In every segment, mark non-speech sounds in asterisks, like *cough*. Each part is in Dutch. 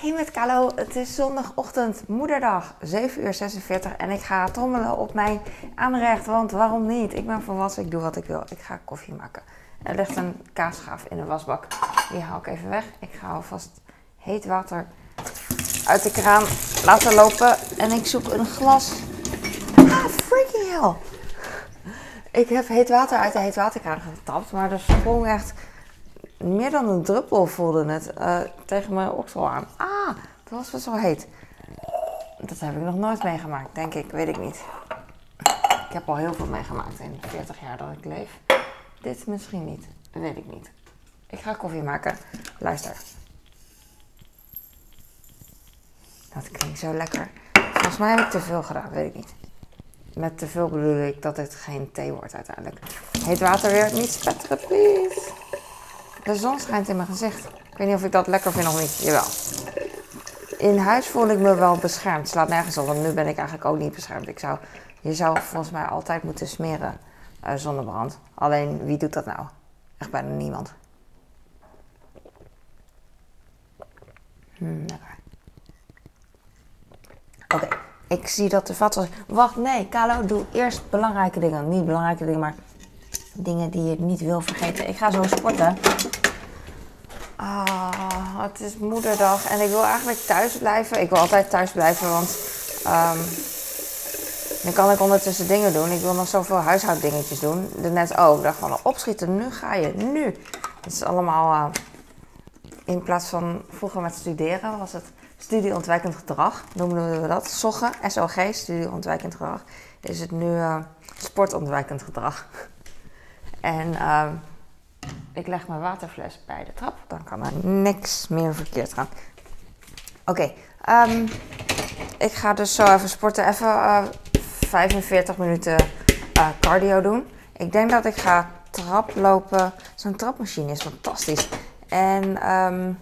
Hey met Kalo, het is zondagochtend, moederdag, 7 uur 46 en ik ga trommelen op mijn aanrecht, want waarom niet? Ik ben volwassen, ik doe wat ik wil. Ik ga koffie maken. Er ligt een kaasschaaf in de wasbak, die haal ik even weg. Ik ga alvast heet water uit de kraan laten lopen en ik zoek een glas. Ah, freaking hell! Ik heb heet water uit de heetwaterkraan getapt, maar er sprong echt meer dan een druppel voelde het uh, tegen mijn oksel aan. Ah, dat was wel zo heet. Dat heb ik nog nooit meegemaakt, denk ik. Weet ik niet. Ik heb al heel veel meegemaakt in de 40 jaar dat ik leef. Dit misschien niet. Weet ik niet. Ik ga koffie maken. Luister. Dat klinkt zo lekker. Volgens mij heb ik te veel gedaan, weet ik niet. Met te veel bedoel ik dat het geen thee wordt uiteindelijk. Heet water weer niet spetteren, please. De zon schijnt in mijn gezicht. Ik weet niet of ik dat lekker vind of niet. Jawel. In huis voel ik me wel beschermd. Slaat nergens op, want nu ben ik eigenlijk ook niet beschermd. Ik zou, je zou volgens mij altijd moeten smeren uh, zonnebrand. Alleen, wie doet dat nou? Echt bijna niemand. Hmm. Oké, ik zie dat de vat. Wacht, nee, Kalo, doe eerst belangrijke dingen. Niet belangrijke dingen, maar dingen die je niet wil vergeten. Ik ga zo sporten. Ah, het is moederdag en ik wil eigenlijk thuis blijven. Ik wil altijd thuis blijven, want dan kan ik ondertussen dingen doen. Ik wil nog zoveel huishouddingetjes doen. Net ook. Ik dacht van opschieten, nu ga je, nu. Het is allemaal uh, in plaats van vroeger met studeren was het studieontwijkend gedrag, noemden we dat. SOGGE, SOG, studieontwijkend gedrag. Is het nu uh, sportontwijkend gedrag. *laughs* En uh, ik leg mijn waterfles bij de trap. Dan kan er niks meer verkeerd gaan. Oké, okay, um, ik ga dus zo even sporten. Even uh, 45 minuten uh, cardio doen. Ik denk dat ik ga traplopen. Zo'n trapmachine is fantastisch. En um,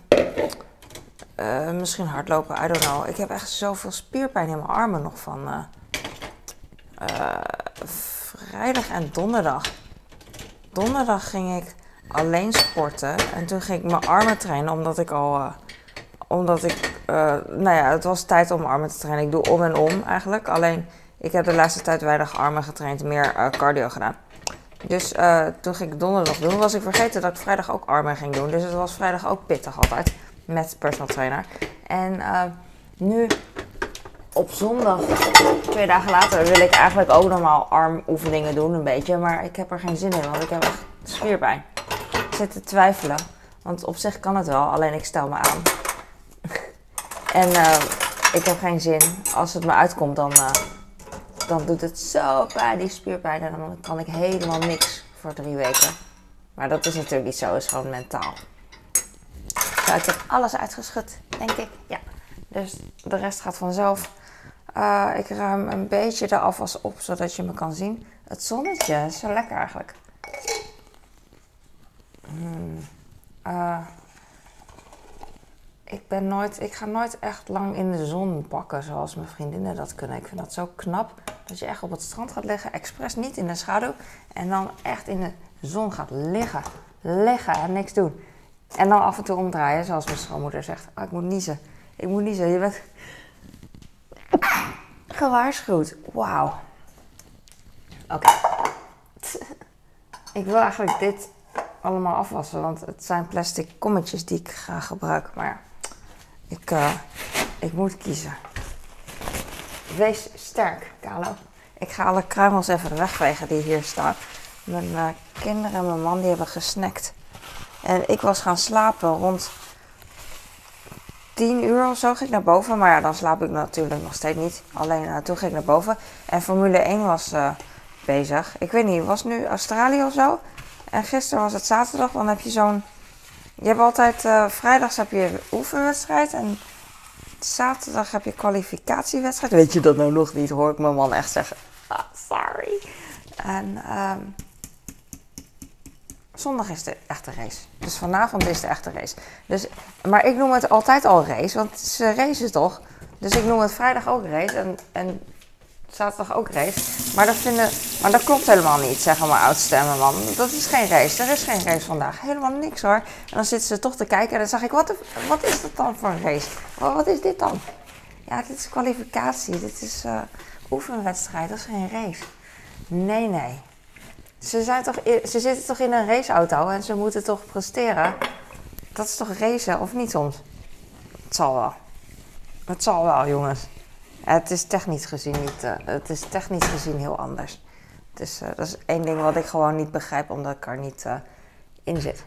uh, misschien hardlopen, I don't know. Ik heb echt zoveel spierpijn in mijn armen nog van uh, vrijdag en donderdag. Donderdag ging ik alleen sporten. En toen ging ik mijn armen trainen, omdat ik al. Uh, omdat ik. Uh, nou ja, het was tijd om armen te trainen. Ik doe om en om eigenlijk. Alleen ik heb de laatste tijd weinig armen getraind, meer uh, cardio gedaan. Dus toen ging ik donderdag doen. Was ik vergeten dat ik vrijdag ook armen ging doen. Dus het was vrijdag ook pittig altijd. Met personal trainer. En nu op zondag, twee dagen later, wil ik eigenlijk ook normaal armoefeningen doen, een beetje. Maar ik heb er geen zin in, want ik heb echt spierpijn zit te twijfelen. Want op zich kan het wel, alleen ik stel me aan. *laughs* en uh, ik heb geen zin. Als het me uitkomt, dan, uh, dan doet het zo pijn, die spierpijn. En dan kan ik helemaal niks voor drie weken. Maar dat is natuurlijk niet zo, het is gewoon mentaal. Zo, ik heb alles uitgeschud, denk ik. Ja. Dus de rest gaat vanzelf. Uh, ik ruim een beetje de afwas op, zodat je me kan zien. Het zonnetje is zo lekker eigenlijk. Hmm. Uh, ik, ben nooit, ik ga nooit echt lang in de zon pakken zoals mijn vriendinnen dat kunnen. Ik vind dat zo knap dat je echt op het strand gaat liggen, expres niet in de schaduw. En dan echt in de zon gaat liggen. Liggen en niks doen. En dan af en toe omdraaien, zoals mijn schoonmoeder zegt. Oh, ik moet niezen. Ik moet niezen. Je bent gewaarschuwd. Wauw. Oké. *laughs* Ik wil eigenlijk dit allemaal afwassen. Want het zijn plastic kommetjes die ik graag gebruik. Maar ik, uh, ik moet kiezen. Wees sterk, Kalo. Ik ga alle kruimels even wegvegen die hier staan. Mijn uh, kinderen en mijn man die hebben gesnackt. En ik was gaan slapen rond 10 uur of zo ging ik naar boven. Maar ja, dan slaap ik natuurlijk nog steeds niet. Alleen uh, toen ging ik naar boven. En Formule 1 was bezig. Ik weet niet, was nu Australië of zo? En gisteren was het zaterdag, dan heb je zo'n. Je hebt altijd. Uh, vrijdags heb je oefenwedstrijd. En zaterdag heb je kwalificatiewedstrijd. Weet je dat nou nog niet? Hoor ik mijn man echt zeggen. Ah, sorry. En. Um, zondag is de echte race. Dus vanavond is de echte race. Dus, maar ik noem het altijd al race, want ze racen toch? Dus ik noem het vrijdag ook race. En, en zaterdag ook race. Maar dat, vinden, maar dat klopt helemaal niet, zeggen mijn oudste man. Dat is geen race. Er is geen race vandaag. Helemaal niks hoor. En dan zitten ze toch te kijken en dan zeg ik, wat, wat is dat dan voor een race? Wat is dit dan? Ja, dit is kwalificatie. Dit is uh, oefenwedstrijd. Dat is geen race. Nee, nee. Ze, zijn toch, ze zitten toch in een raceauto en ze moeten toch presteren? Dat is toch racen, of niet soms? Het zal wel. Het zal wel, jongens. Het is technisch gezien niet. Uh, het is technisch gezien heel anders. Dus uh, dat is één ding wat ik gewoon niet begrijp, omdat ik er niet uh, in zit.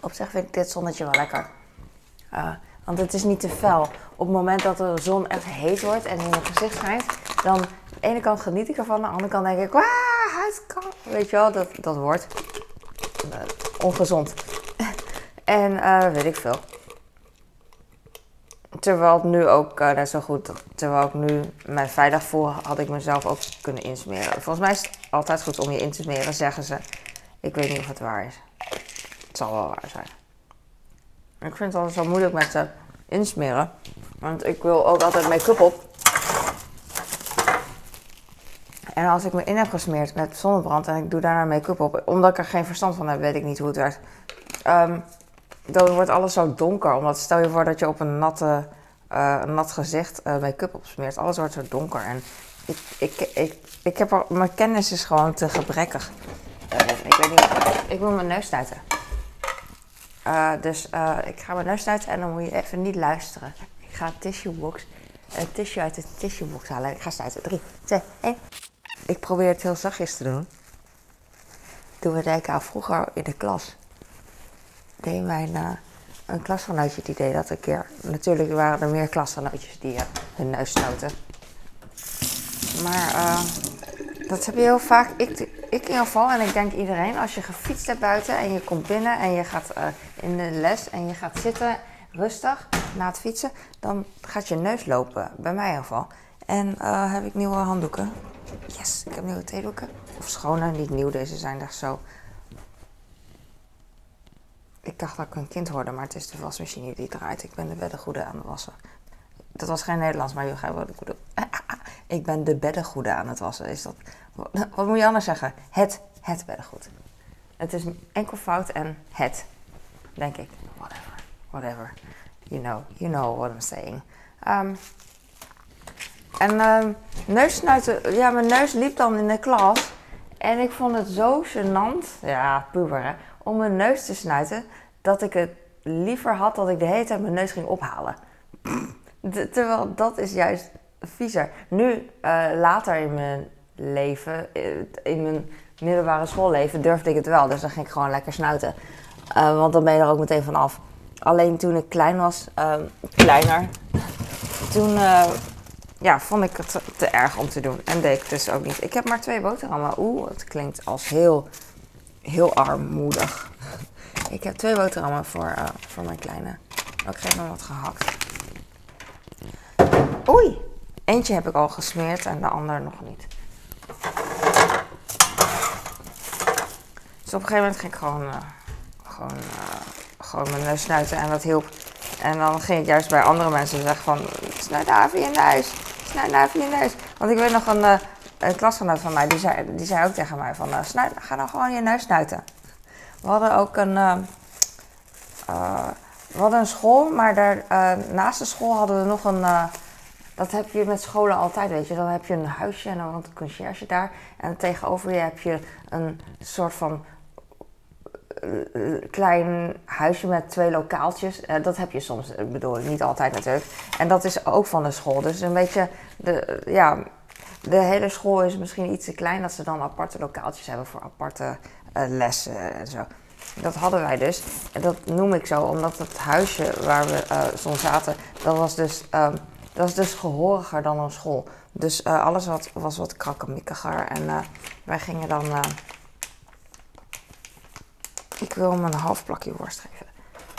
Op zich vind ik dit zonnetje wel lekker. want het is niet te fel. Op het moment dat de zon echt heet wordt en in je gezicht schijnt, dan aan de ene kant geniet ik ervan, aan de andere kant denk ik, wauw, het kan. Weet je wel, dat, dat wordt ongezond. *laughs* en weet ik veel. Terwijl het nu ook uh, net zo goed, terwijl ik nu mij veilig voel, had ik mezelf ook kunnen insmeren. Volgens mij is het altijd goed om je in te smeren, zeggen ze. Ik weet niet of het waar is. Het zal wel waar zijn. Ik vind het altijd zo moeilijk met ze insmeren. Want ik wil ook altijd make-up op. En als ik me in heb gesmeerd met zonnebrand en ik doe daarna make-up op, omdat ik er geen verstand van heb, weet ik niet hoe het werkt. Um, dan wordt alles zo donker. Omdat stel je voor dat je op een natte, uh, nat gezicht uh, make-up opsmeert. Alles wordt zo donker. En ik, ik, ik, ik heb mijn kennis is gewoon te gebrekkig. Uh, ik weet niet, ik wil mijn neus stuiten. dus ik ga mijn neus stuiten en dan moet je even niet luisteren. Ik ga een tissuebox, een tissue uit de tissuebox halen. Ik ga stuiten. 3, 2, 1. Ik probeer het heel zachtjes te doen. Toen we denken aan vroeger in de klas deed mijn uh, een klasgenootje die deed dat een keer. Natuurlijk waren er meer klasgenootjes die uh, hun neus stoten. Maar uh, dat heb je heel vaak. Ik, ik in ieder geval, en ik denk iedereen, als je gefietst hebt buiten en je komt binnen en je gaat in de les en je gaat zitten rustig na het fietsen, dan gaat je neus lopen. Bij mij in ieder geval. En heb ik nieuwe handdoeken. Yes, ik heb nieuwe theedoeken. Of schone, niet nieuw, deze zijn echt zo ik dacht dat ik een kind hoorde, maar het is de wasmachine die draait. Ik ben de beddengoeden aan het wassen. Dat was geen Nederlands, maar gaat wat ik bedoel. *laughs* Ik ben de beddengoeden aan het wassen. Is dat, *laughs* wat moet je anders zeggen? Het, het beddengoed. Het is enkel fout en het, denk ik. Whatever, whatever. You know, you know what I'm saying. Um, en neussnuiten, ja, mijn neus liep dan in de klas. En ik vond het zo gênant, ja, puber hè, om mijn neus te snuiten, dat ik het liever had dat ik de hele tijd mijn neus ging ophalen. terwijl dat is juist viezer. Nu, uh, later in mijn leven, eh, in mijn middelbare schoolleven, durfde ik het wel. Dus dan ging ik gewoon lekker snuiten. Uh, want dan ben je er ook meteen van af. Alleen toen ik klein was, uh, kleiner, toen ja, vond ik het te erg om te doen. En deed ik dus ook niet. Ik heb maar twee boterhammen. Oeh, het klinkt als heel heel armoedig. *laughs* Ik heb twee boterhammen voor, uh, voor mijn kleine. Ik geef hem wat gehakt. Oei! Eentje heb ik al gesmeerd en de ander nog niet. Dus op een gegeven moment ging ik gewoon, uh, gewoon, uh, gewoon mijn neus snuiten en dat hielp. En dan ging ik juist bij andere mensen zeggen van... Snuit daar je neus. Snuit daar je neus. Want ik weet nog een, een klasgenoot van mij, die zei, die zei ook tegen mij van, uh, ga dan gewoon je neus snuiten. We hadden ook een, uh, uh, we hadden een school, maar daar, naast de school hadden we nog een, dat heb je met scholen altijd, weet je. Dan heb je een huisje en dan een conciërge daar. En tegenover je heb je een soort van klein huisje met twee lokaaltjes. dat heb je soms, bedoel ik, niet altijd natuurlijk. En dat is ook van de school. Dus een beetje, de, ja, de hele school is misschien iets te klein dat ze dan aparte lokaaltjes hebben voor aparte uh, lessen en zo. Dat hadden wij dus. En dat noem ik zo, omdat het huisje waar we uh, soms zaten, dat was dus, um, dat was dus gehoriger dan een school. Dus uh, alles wat, was wat krakkemikkiger. En wij gingen dan. ik wil hem een half plakje worst geven.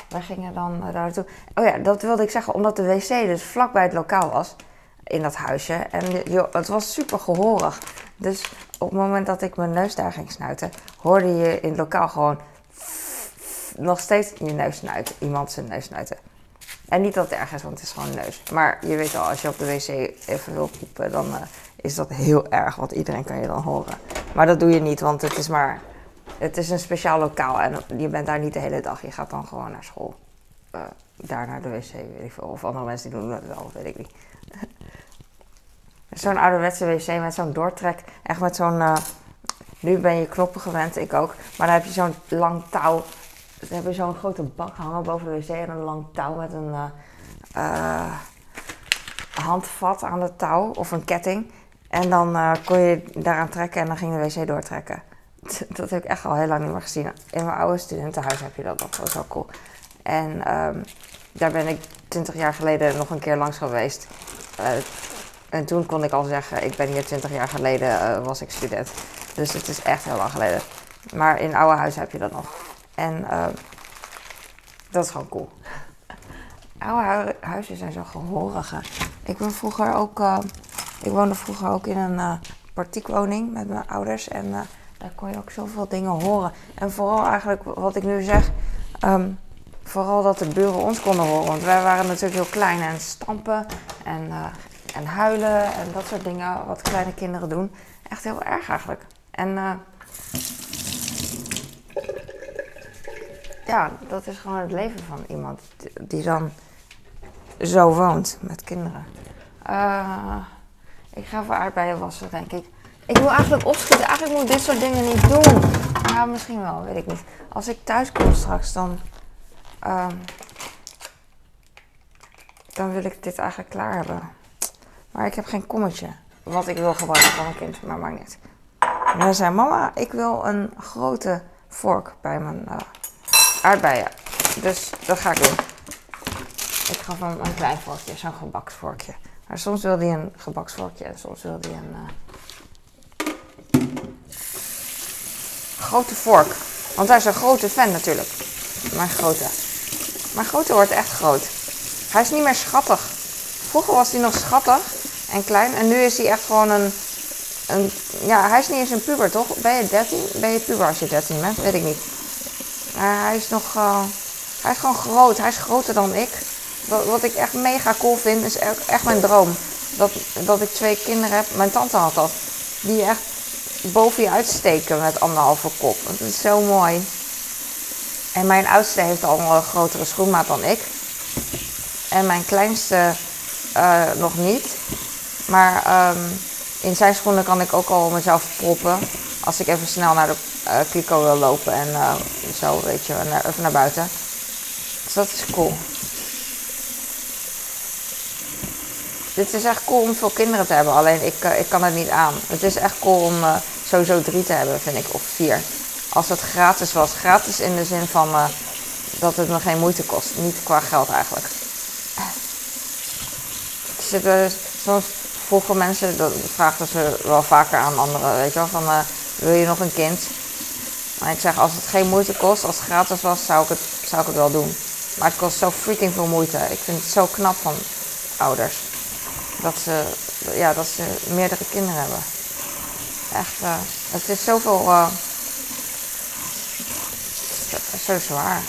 Wij gingen dan daar. Oh ja, dat wilde ik zeggen, omdat de wc dus vlakbij het lokaal was in dat huisje. En joh, het was super gehorig. Dus op het moment dat ik mijn neus daar ging snuiten, hoorde je in het lokaal gewoon nog steeds je neus snuiten. Iemand zijn neus snuiten. En niet dat het erg is, want het is gewoon neus. Maar je weet al, als je op de wc even wil poepen, dan eh, is dat heel erg. Want iedereen kan je dan horen. Maar dat doe je niet, want het is maar... Het is een speciaal lokaal en je bent daar niet de hele dag. Je gaat dan gewoon naar school. Uh, daar naar de wc, weet ik veel. Of andere mensen die doen dat wel, weet ik niet. *laughs* zo'n ouderwetse wc met zo'n doortrek. Echt met zo'n... Uh, nu ben je knoppen gewend, ik ook. Maar dan heb je zo'n lang touw. Dan heb je zo'n grote bak hangen boven de wc. En een lang touw met een uh, handvat aan de touw. Of een ketting. En dan kon je daaraan trekken en dan ging de wc doortrekken. *laughs* Dat heb ik echt al heel lang niet meer gezien. In mijn oude studentenhuis heb je dat nog. Wel cool. En um, daar ben ik 20 jaar geleden nog een keer langs geweest. En toen kon ik al zeggen, ik ben hier 20 jaar geleden, uh, was ik student. Dus het is echt heel lang geleden. Maar in oude huis heb je dat nog. En uh, dat is gewoon cool. *laughs* oude hu huizen zijn zo gehorige. Ik ben vroeger ook, uh, ik woonde vroeger ook in een partiekwoning met mijn ouders. En daar kon je ook zoveel dingen horen. En vooral eigenlijk wat ik nu zeg, um, vooral dat de buren ons konden horen. Want wij waren natuurlijk heel klein en stampen en, uh, en huilen en dat soort dingen wat kleine kinderen doen. Echt heel erg eigenlijk. En uh, ja, dat is gewoon het leven van iemand die dan zo woont met kinderen. Uh, ik ga voor aardbeien wassen, denk ik. Ik wil eigenlijk opschieten. Eigenlijk moet ik dit soort dingen niet doen. Nou, misschien wel, weet ik niet. Als ik thuis kom straks, dan Um, dan wil ik dit eigenlijk klaar hebben. Maar ik heb geen kommetje. Wat ik wil gebruiken van een kind, maar maakt niet. En dan zei mama, ik wil een grote vork bij mijn uh, aardbeien. Dus dat ga ik doen. Ik gaf hem een klein vorkje, zo'n gebaksvorkje. Maar soms wil hij een gebaksvorkje en soms wil hij een uh, grote vork. Want hij is een grote fan natuurlijk. Mijn grote. Maar grote wordt echt groot. Hij is niet meer schattig. Vroeger was hij nog schattig en klein. En nu is hij echt gewoon een, een... Ja, hij is niet eens een puber, toch? Ben je 13? Ben je puber als je 13 bent? Weet ik niet. Maar hij is nog... Uh, hij is gewoon groot. Hij is groter dan ik. Wat, wat ik echt mega cool vind, is echt mijn droom. Dat, dat ik twee kinderen heb. Mijn tante had dat. Die echt boven je uitsteken met anderhalve kop. Dat is zo mooi. En mijn oudste heeft al een grotere schoenmaat dan ik. En mijn kleinste uh, nog niet. Maar um, in zijn schoenen kan ik ook al mezelf proppen. Als ik even snel naar de uh, wil lopen en uh, zo, weet je, naar, even naar buiten. Dus dat is cool. Dit is echt cool om veel kinderen te hebben, alleen ik, ik kan het niet aan. Het is echt cool om sowieso drie te hebben, vind ik, of vier als het gratis was. Gratis in de zin van uh, dat het me geen moeite kost. Niet qua geld eigenlijk. Er zitten soms vroegen mensen, dat vragen ze wel vaker aan anderen, weet je wel, van uh, wil je nog een kind? Maar ik zeg, als het geen moeite kost, als het gratis was, zou ik het, zou ik het wel doen. Maar het kost zo freaking veel moeite. Ik vind het zo knap van ouders. Dat ze, ja, dat ze meerdere kinderen hebben. Echt, uh, het is zoveel... Zo zwaar.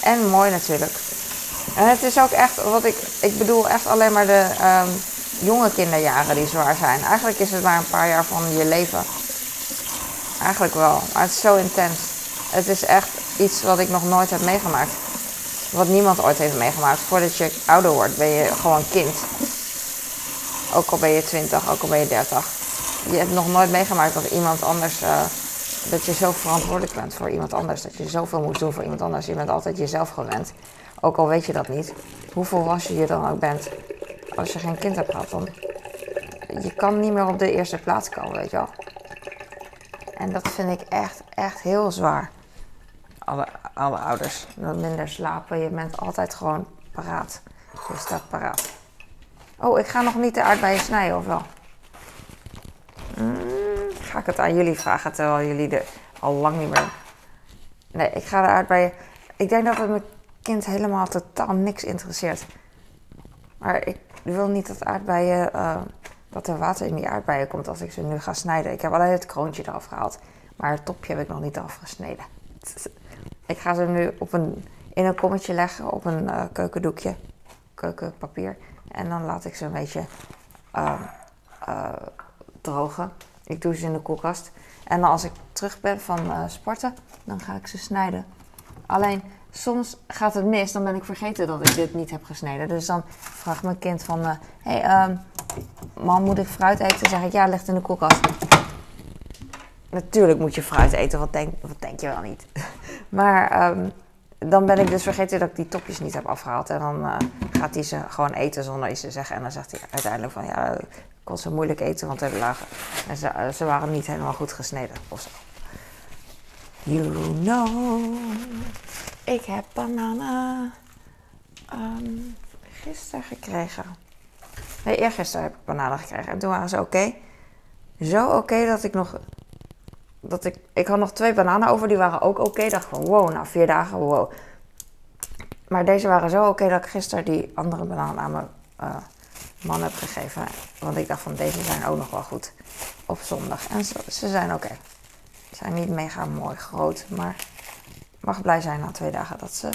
En mooi natuurlijk. En het is ook echt, wat ik, ik bedoel echt alleen maar de um, jonge kinderjaren die zwaar zijn. Eigenlijk is het maar een paar jaar van je leven. Eigenlijk wel, maar het is zo intens. Het is echt iets wat ik nog nooit heb meegemaakt. Wat niemand ooit heeft meegemaakt. Voordat je ouder wordt ben je gewoon kind. Ook al ben je 20, ook al ben je 30. Je hebt nog nooit meegemaakt dat iemand anders uh, dat je zo verantwoordelijk bent voor iemand anders. Dat je zoveel moet doen voor iemand anders. Je bent altijd jezelf gewend. Ook al weet je dat niet. Hoe volwassen je dan ook bent. Als je geen kind hebt gehad. Dan je kan niet meer op de eerste plaats komen, weet je wel. En dat vind ik echt, echt heel zwaar. Alle, alle ouders. Minder slapen. Je bent altijd gewoon paraat. Je staat paraat. Oh, ik ga nog niet de aardbeien snijden, of wel? Mm ga ik het aan jullie vragen terwijl jullie er al lang niet meer. Nee, ik ga de aardbeien. Ik denk dat het mijn kind helemaal totaal niks interesseert. Maar ik wil niet dat aardbeien. Uh, dat er water in die aardbeien komt als ik ze nu ga snijden. Ik heb alleen het kroontje eraf gehaald. Maar het topje heb ik nog niet afgesneden. *laughs* Ik ga ze nu op een in een kommetje leggen op een uh, keukendoekje, keukenpapier. En dan laat ik ze een beetje uh, drogen. Ik doe ze in de koelkast. En als ik terug ben van sporten, dan ga ik ze snijden. Alleen soms gaat het mis, dan ben ik vergeten dat ik dit niet heb gesneden. Dus dan vraagt mijn kind van, hé, hey, um, mam, moet ik fruit eten? Dan zeg ik, ja, leg in de koelkast. Natuurlijk moet je fruit eten, wat denk, wat denk je wel niet? *laughs* maar um, dan ben ik dus vergeten dat ik die topjes niet heb afgehaald. En dan uh, gaat hij ze gewoon eten zonder iets te zeggen. En dan zegt hij uiteindelijk van, ja, kon ze moeilijk eten, want lagen, en ze, uh, ze waren niet helemaal goed gesneden of zo. You know, ik heb bananen um, gisteren gekregen. Nee, eergisteren heb ik bananen gekregen. En toen waren ze oké. Zo oké dat ik nog... Dat ik, ik had nog twee bananen over, die waren ook oké. Okay. dacht van, wow, na vier dagen, wow. Maar deze waren zo oké dat ik gisteren die andere banaan aan mijn uh, man heb gegeven. Want ik dacht van, deze zijn ook nog wel goed op zondag. En ze, ze zijn oké. Ze zijn niet mega mooi groot, maar mag blij zijn na twee dagen dat ze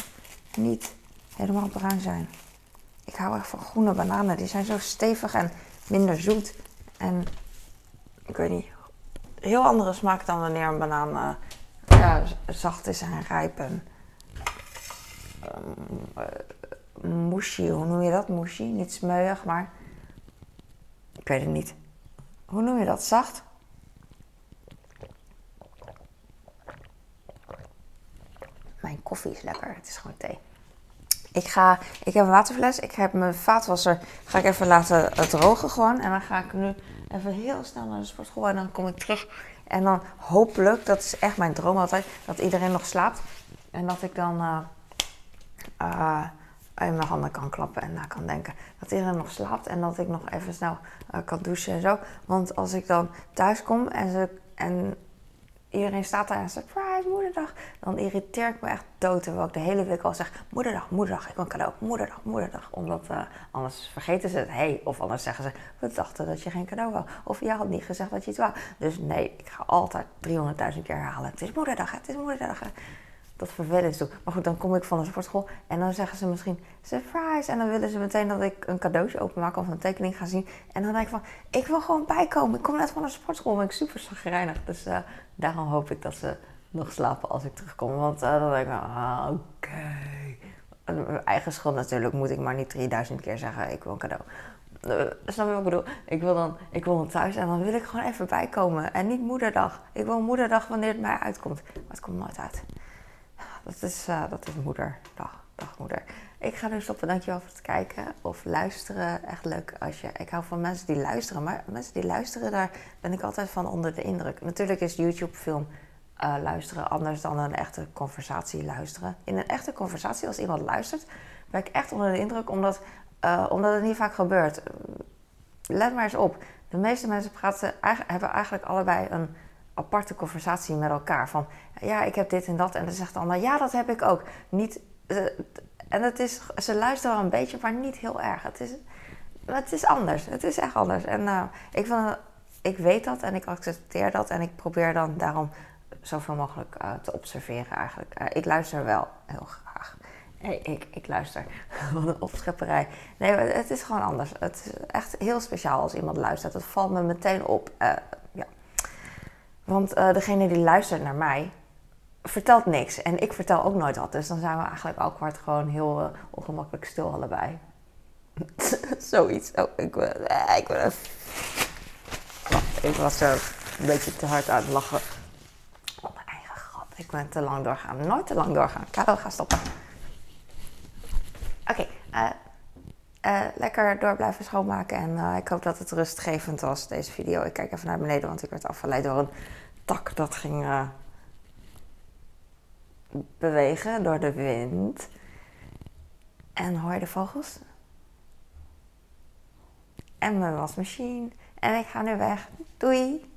niet helemaal bruin zijn. Ik hou echt van groene bananen. Die zijn zo stevig en minder zoet. En ik weet niet, heel andere smaak dan wanneer een banaan uh, ja, zacht is en rijp en mushy, hoe noem je dat? Mushy, niet smeuig, maar ik weet het niet. Hoe noem je dat? Zacht? Mijn koffie is lekker. Het is gewoon thee. Ik, ga, ik heb een waterfles. Ik heb mijn vaatwasser. Ga ik even laten drogen gewoon. En dan ga ik nu even heel snel naar de sportschool. En dan kom ik terug. En dan hopelijk, dat is echt mijn droom altijd, dat iedereen nog slaapt. En dat ik dan uh, uh, in mijn handen kan klappen en na kan denken. Dat iedereen nog slaapt en dat ik nog even snel uh, kan douchen en zo. Want als ik dan thuis kom en, ze, en iedereen staat daar en surprise, moederdag. Dan irriteer ik me echt dood. Terwijl ik de hele week al zeg, moederdag, moederdag, ik wil een cadeau, moederdag, moederdag. Omdat uh, anders vergeten ze het, hey. Of anders zeggen ze, we dachten dat je geen cadeau wou. Of je had niet gezegd dat je het wou. Dus nee, ik ga altijd 300.000 keer herhalen. Het is moederdag, het is moederdag dat vervelend toe. Maar goed, dan kom ik van de sportschool en dan zeggen ze misschien surprise. En dan willen ze meteen dat ik een cadeautje openmaak of een tekening ga zien. En dan denk ik van, ik wil gewoon bijkomen. Ik kom net van de sportschool en ben ik super zagrijnig. Dus uh, daarom hoop ik dat ze nog slapen als ik terugkom. Want uh, dan denk ik, ah, oké. Mijn eigen schuld natuurlijk moet ik maar niet 3000 keer zeggen, ik wil een cadeau. Uh, snap je wat ik bedoel? Ik wil dan, ik wil dan thuis en dan wil ik gewoon even bijkomen. En niet moederdag. Ik wil moederdag wanneer het mij uitkomt. Maar het komt nooit uit. Dat is, uh, dat is moederdag. Dag moeder. Ik ga nu stoppen. Dankjewel voor het kijken of luisteren. Echt leuk als je. Ik hou van mensen die luisteren. Maar mensen die luisteren, daar ben ik altijd van onder de indruk. Natuurlijk is YouTube-film uh, luisteren anders dan een echte conversatie luisteren. In een echte conversatie, als iemand luistert, ben ik echt onder de indruk, omdat, uh, omdat het niet vaak gebeurt. Let maar eens op. De meeste mensen praten, hebben eigenlijk allebei een aparte conversatie met elkaar. Van ja, ik heb dit en dat. En dan zegt de ander, ja, dat heb ik ook. Niet, uh, en het is, ze luisteren wel een beetje, maar niet heel erg. Het is, het is anders. Het is echt anders. En uh, ik, vind, ik weet dat en ik accepteer dat. En ik probeer dan daarom zoveel mogelijk uh, te observeren eigenlijk. ik luister wel heel graag. Ik, ik luister. *laughs* Wat een opschepperij. Nee, het is gewoon anders. Het is echt heel speciaal als iemand luistert. Het valt me meteen op. Want uh, degene die luistert naar mij vertelt niks. En ik vertel ook nooit wat. Dus dan zijn we eigenlijk kwart gewoon heel uh, ongemakkelijk stil allebei. *laughs* Zoiets. Oh, ik, uh, ik, ik was zo een beetje te hard aan het lachen. Op mijn eigen grap. Ik ben te lang doorgaan. Nooit te lang doorgaan. Karel, ga stoppen. Oké. Uh, lekker door blijven schoonmaken. En uh, ik hoop dat het rustgevend was, deze video. Ik kijk even naar beneden, want ik werd afgeleid door een tak dat ging uh, bewegen door de wind. En hoor je de vogels? En mijn wasmachine. En ik ga nu weg. Doei!